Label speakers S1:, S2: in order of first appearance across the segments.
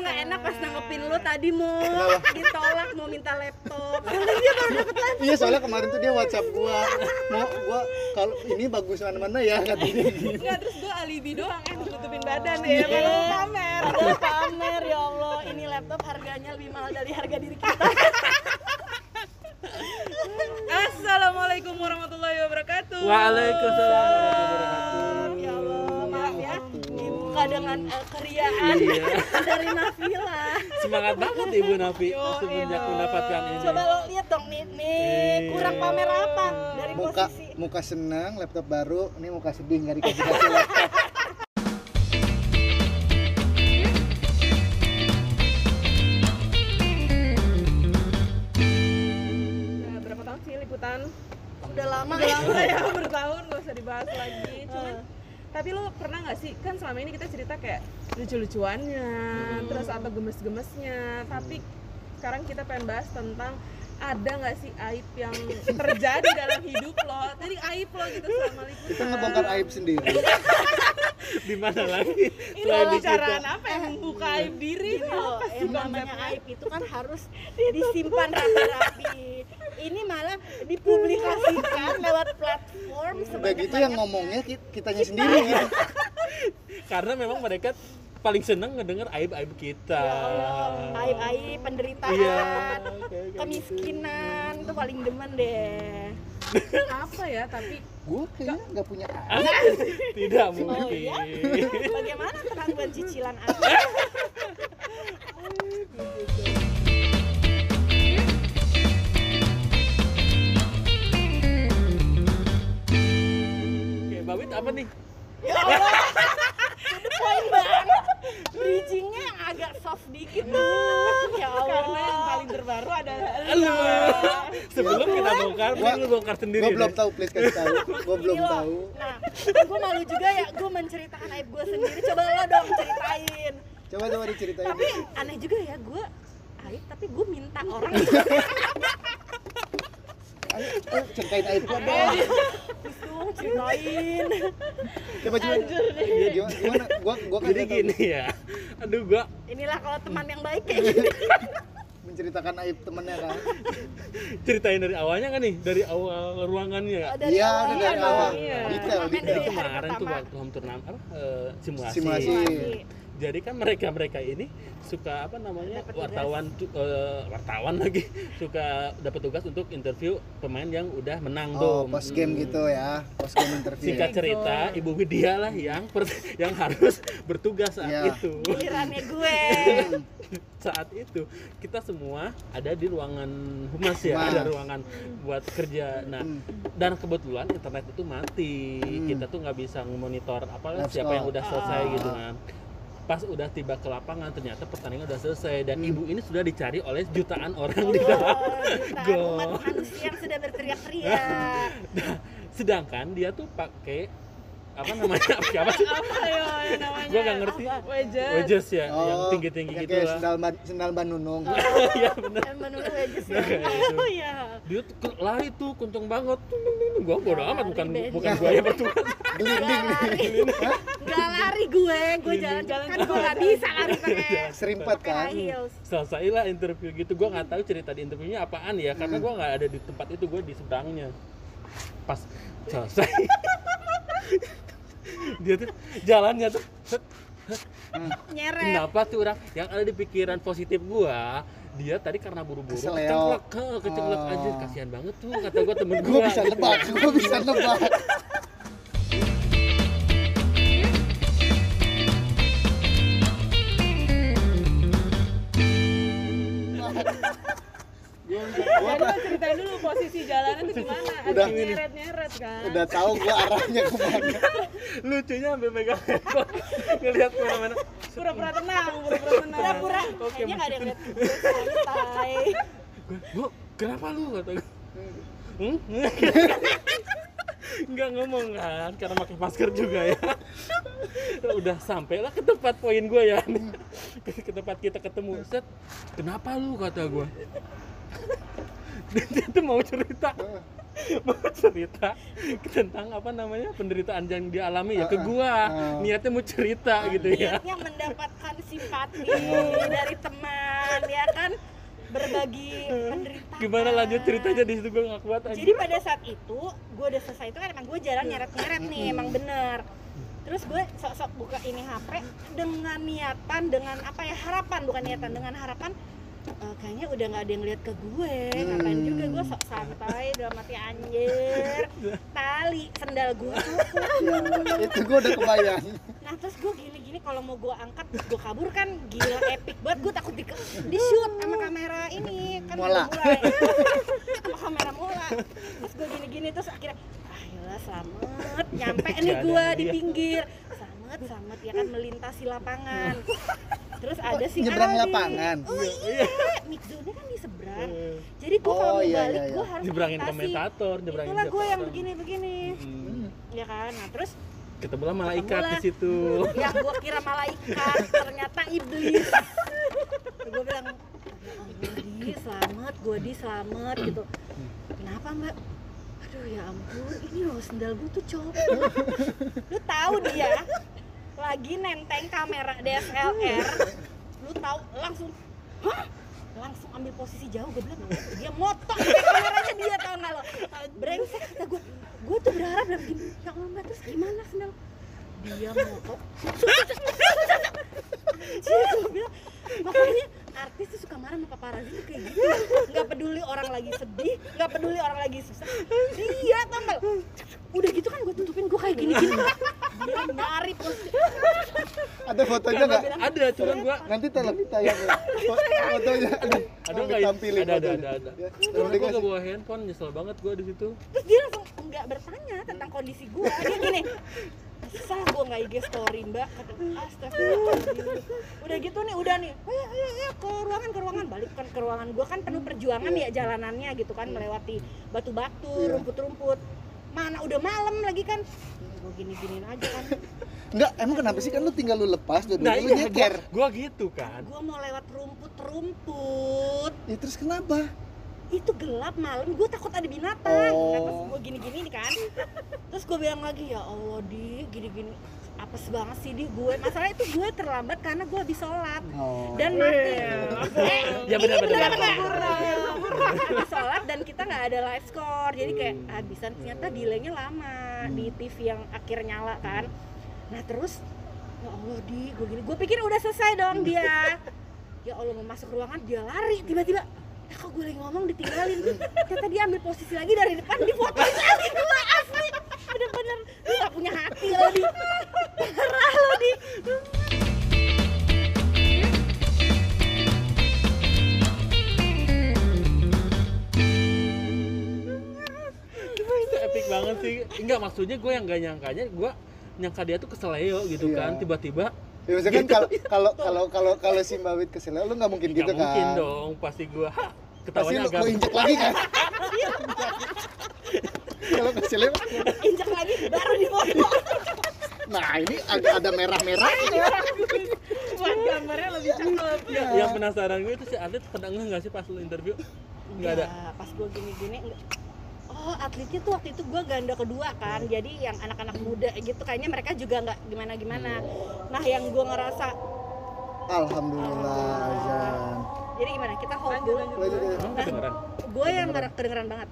S1: nggak enak pas nanggepin lu tadi mau ditolak mau minta laptop. Karena dia baru dapet laptop.
S2: Iya soalnya kemarin tuh dia WhatsApp gua mau gua kalau ini bagus mana mana ya katanya.
S3: Enggak, terus gue alibi doang eh nutupin badan
S1: Iya.
S3: ya kalau mau pamer
S1: Aduh pamer ya Allah, ini laptop harganya lebih mahal dari harga diri kita.
S3: Assalamualaikum warahmatullahi wabarakatuh
S4: Waalaikumsalam warahmatullahi wabarakatuh.
S1: Dengan eh, keriaan
S4: Iya.
S1: dari Nafila.
S4: Semangat banget Ibu Nafi
S3: Yo,
S4: semenjak
S3: iya.
S4: mendapatkan ini.
S1: Coba lo lihat dong nih, nih kurang pamer apa dari
S2: Muka
S1: posisi
S2: muka senang laptop baru, ini muka sedih nggak dikasih kasih laptop.
S3: Berapa tahun sih liputan?
S1: udah lama
S3: Udah lama ya, bertahun gak usah dibahas lagi Cuman,
S1: Eh.
S3: Tapi lo pernah gak sih, kan selama ini kita cerita kayak lucu-lucuannya Terus apa gemes-gemesnya Tapi sekarang kita pengen bahas tentang ada nggak sih aib yang terjadi dalam hidup lo? Jadi aib lo gitu selama liputan.
S2: Kita ngebongkar aib sendiri.
S4: Di mana lagi?
S3: Ini pembicaraan
S4: kita.
S3: apa yang membuka aib diri?
S1: Loh,
S3: Apa sih
S1: yang namanya aib itu kan harus disimpan rapi-rapi. Ini malah dipublikasikan lewat platform
S2: Udah gitu yang ngomongnya ki- kitanya sendiri gitu.
S4: Karena memang mereka paling seneng ngedenger aib-aib kita.
S1: Ya aib-aib penderitaan,
S4: Iya. kayak- kayak gitu.
S1: kemiskinan tuh paling demen deh.
S3: Apa ya? Tapi
S2: Gua kayaknya nggak punya.
S4: Ah, Tidak
S1: Oh,
S4: mungkin.
S1: iya? Bagaimana penangguhan cicilan Anda?
S4: kita bongkar,
S2: Gua-
S4: lu bongkar sendiri.
S2: Gua belum tahu, please kasih tahu. Gua belum
S1: loh.
S2: tahu.
S1: Nah, gue malu juga ya, gue menceritakan aib gue sendiri. Coba lo dong ceritain.
S2: Coba coba diceritain.
S1: Tapi aneh juga ya, gue aib tapi gue minta orang
S2: Ayo, ceritain aib gua dong.
S1: Ceritain.
S2: Coba coba. Iya, Gimana? Gimana? Gua gua kan
S4: Jadi
S2: tahu.
S4: gini ya. Aduh, gua
S1: Inilah kalau teman yang baik kayak gini.
S2: Menceritakan aib temennya kan.
S4: ceritain dari awalnya kan nih, dari awal ruangannya ya.
S1: Oh, dari
S2: Iya,
S1: awal.
S2: udah dari
S3: Iya,
S2: awal.
S3: iya.
S2: Detail, detail.
S1: dari
S4: kemarin tuh waktu home turnamen apa eh, simulasi.
S2: Simulasi.
S4: Jadi kan mereka mereka ini suka apa namanya
S1: tugas.
S4: wartawan tu- eh, wartawan lagi suka dapat tugas untuk interview pemain yang udah menang
S2: Oh,
S4: dong.
S2: post game gitu ya. Post game interview.
S4: Singkat cerita, Ibu Widya lah yang per- yang harus bertugas saat
S2: Iya.
S4: itu.
S1: Gilirannya gue.
S4: Saat itu kita semua ada di ruangan humas ya, ada ruangan buat kerja. Nah,
S2: Hmm.
S4: dan kebetulan internet itu mati
S2: Hmm.
S4: kita tuh nggak bisa memonitor apa
S2: Live
S4: siapa yang
S2: score.
S4: udah selesai
S1: Ah.
S4: gitu kan pas udah tiba ke lapangan ternyata pertandingan udah selesai dan
S2: Hmm.
S4: ibu ini sudah dicari oleh jutaan orang di
S1: Oh,
S4: dalam
S1: jutaan
S4: Gol.
S1: umat manusia yang sudah berteriak-teriak.
S4: Nah, sedangkan dia tuh pakai apa namanya? Apa sih?
S3: Apa ya yang namanya?
S4: gua nggak ngerti.
S3: Wedges.
S4: wedges ya yang
S2: Oh,
S4: tinggi tinggi
S2: yang
S4: gitu lah.
S2: sendal ban sendal ban nunung.
S4: iya bener.
S1: Dan menurut wedges ya.
S4: Nah, gitu.
S1: Oh iya.
S4: dia tuh lari tuh kenceng banget. Gua bodo amat bukan bukan gua yang bertugas.
S2: Gelinding
S1: Gak lari. Gak gue, gue jalan-jalan. Kan gue gak bisa lari pakai
S2: Serimpet
S1: pakai
S2: kan.
S4: selesai lah interview gitu. Gue nggak tahu cerita di interviewnya apaan ya karena
S2: Hmm.
S4: gue nggak ada di tempat itu. Gue di seberangnya. Pas selesai dia tuh jalannya tuh set,
S1: Nyeret.
S4: kenapa tuh orang yang ada di pikiran positif gua dia tadi karena buru-buru kecenglek ke kecenglek
S2: Oh.
S4: aja kasihan banget tuh kata gua temen
S2: Gua
S4: gua
S2: bisa
S4: gitu.
S2: nebak, gua bisa nebak.
S3: Ceritain dulu posisi jalanan tuh gimana? Ada
S2: Udah.
S3: nyeret-nyeret kan?
S2: udah tahu gua arahnya ke mana.
S4: lucunya sampai megang handphone ngelihat ke mana-mana
S3: Pura-pura tenang, pura-pura tenang.
S1: Pura-pura.
S4: Oke,
S1: Kayaknya gak ada yang gue santai.
S4: Gua, bu kenapa lu kata gua hmm? nggak ngomong kan karena pakai masker juga ya udah sampailah ke tempat poin gue ya ke, ke tempat kita ketemu set kenapa lu kata gue dia tuh mau cerita. Mau cerita tentang apa namanya penderitaan yang dialami ya ke gua.
S2: Ah.
S4: niatnya mau cerita gitu ya.
S1: Niatnya mendapatkan simpati dari teman ya kan? Berbagi penderitaan.
S4: Gimana lanjut ceritanya? Di situ gue nggak kuat aja.
S1: jadi pada saat itu gue udah selesai. Itu kan emang gue jalan nyeret nyeret nih emang bener. Terus gue sok-sok buka ini HP dengan niatan dengan apa ya harapan. Bukan niatan dengan harapan eh, kayaknya udah nggak ada yang lihat ke gue. Ngapain
S2: Hmm.
S1: juga gue sok santai dalam hati anjir. Tali sendal gue.
S2: Ya, itu gue udah kebayang.
S1: Nah terus gue gini-gini kalau mau gue angkat gue kabur kan. Gila epic banget. Gue takut di, di shoot sama kamera ini. Kan
S2: Mola.
S1: sama kamera mola. Terus gue gini-gini terus akhirnya ayolah selamat. Nyampe nih
S4: Jangan
S1: gue di pinggir. Selamat selamat. Ya kan melintasi lapangan terus ada si
S2: nyebrang lapangan.
S1: oh iya mid zone kan di seberang jadi gue
S2: Oh,
S1: kalau mau
S2: iya,
S1: balik
S2: iya,
S1: gue
S2: iya.
S1: harus
S4: Nyebrangin komentator, nyebrangin
S1: itulah gue yang
S4: siapa.
S1: begini-begini
S4: Hmm.
S1: ya kan nah terus
S4: Ketemulah malaikat
S1: Ketemulah.
S4: di situ.
S1: yang gua kira malaikat ternyata iblis gue bilang "Ya Allah, di selamat gue di selamat gitu kenapa mbak aduh ya ampun ini loh sendal gue tuh copot lu tahu dia lagi nenteng kamera DSLR lu tahu langsung hah? Langsung ambil posisi jauh gue bilang dia motok kameranya dia tau nggak lo? Brengsek kata gue gue tuh berharap dalam gini ya Allah terus gimana sendal dia motok Anjir, gue bilang makanya artis tuh suka marah sama paparazzi tuh kayak gitu nggak peduli orang lagi sedih nggak peduli orang lagi susah iya nggak lo? udah gitu kan gue tutupin gue kayak gini gini dia nyari posisi
S2: ada fotonya nggak
S4: Ada, cuman gua
S2: nanti tolong ditayang ya Fo- fotonya
S4: ada nggak ya?
S2: ditampilin
S4: Ada, ada, ada, ada.
S2: Ya,
S4: Cuman gue gak
S2: dikasih.
S4: bawa handphone, nyesel banget gue di situ.
S1: terus dia langsung nggak bertanya tentang kondisi gue dia gini susah gue nggak IG story mbak. Kata astagfirullahaladzim. Udah gitu nih udah nih. Ayo ayo ayo ke ruangan ke ruangan. Balik kan ke ruangan gue kan penuh perjuangan ya jalanannya gitu kan melewati batu-batu
S2: Iya.
S1: rumput-rumput. Mana udah malam lagi kan. Gue gini-giniin aja kan.
S2: Enggak, emang kenapa sih? Kan lu tinggal lu lepas dan
S4: Nah
S2: lu
S4: iya,
S2: nyeker.
S4: gua, gua gitu kan.
S1: gue mau lewat rumput-rumput.
S2: Ya terus kenapa?
S1: Itu gelap malam gue takut ada binatang.
S2: Oh.
S1: nah, terus gue gini-gini nih kan. Terus gue bilang lagi ya Allah di gini-gini apes banget sih di gue. Masalah itu gue terlambat karena gue habis sholat.
S2: Oh.
S1: dan mati. Eh,
S4: Ya
S1: ini
S4: benar, benar,
S1: benar.
S4: benar.
S1: benar habis sholat dan kita nggak ada live score. Jadi kayak habisan ternyata delaynya lama di TV yang akhir nyala kan. Nah terus ya Allah di gue gini. Gue pikir udah selesai dong dia. Ya Allah mau masuk ruangan dia lari tiba-tiba ya kok gue lagi ngomong ditinggalin? Ternyata dia ambil posisi lagi dari depan di foto. Lagi gue asli. Bener-bener. Lu gak punya hati lo di. Parah lo di.
S4: Itu epic banget sih. Enggak maksudnya gue yang gak nyangkanya, gue nyangka dia tuh keseleo gitu
S2: Iya.
S4: kan. Tiba-tiba
S2: Ya maksudnya kan kalau kalau kalau kalau kalau si Mbak Wit kesel lu nggak mungkin gitu
S4: mungkin
S2: kan.
S4: dong. Pasti gue
S2: Pasti
S4: ketawanya
S2: lu,
S4: agak
S2: lu injek lagi kan. kalau kesel
S1: injak lagi baru di foto
S2: nah ini agak ada merah-merahnya.
S3: Buat gambarnya lebih cakep.
S4: Ya, yang penasaran gue itu si atlet ngeh nggak sih pas lu interview? Nggak ada.
S1: Ya, pas gue gini-gini enggak. Oh atletnya tuh waktu itu gue ganda kedua kan Jadi yang anak-anak muda gitu kayaknya mereka juga nggak gimana-gimana. Nah yang gue ngerasa
S2: Alhamdulillah Azan.
S1: Jadi gimana kita hold dulu? gue yang nger- kedengeran banget.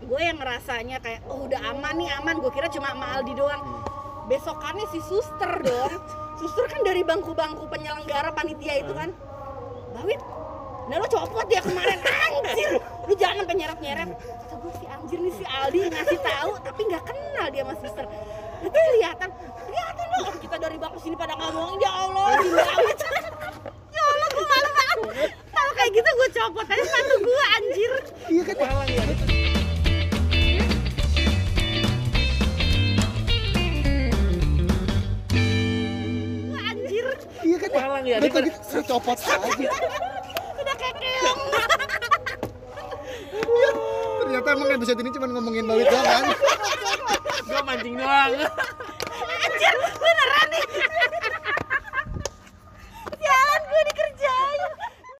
S1: Gue yang ngerasanya kayak oh udah aman nih aman. Gue kira cuma sama Aldi doang. Besokannya si suster dong. Suster kan dari bangku-bangku penyelenggara panitia itu kan. Bawit nah lo copot ya kemarin. Anjir lu jangan penyeret-nyeret kata gue si anjir nih si Aldi ngasih tahu tapi nggak kenal dia sama suster itu kelihatan. Kelihatan dong kita dari bangku sini pada ngomongin ya Allah Bawit ya Allah gue malu banget. Kalau kayak gitu gue copot aja sepatu gue anjir.
S2: Iya kan?
S4: Palang ya.
S1: Wah, anjir.
S2: Iya kan?
S4: Palang ya,
S2: tadi saya copot aja. Ternyata emang episode ini cuma ngomongin Mbak Wit doang kan.
S4: Gue mancing doang.
S1: anjir beneran nih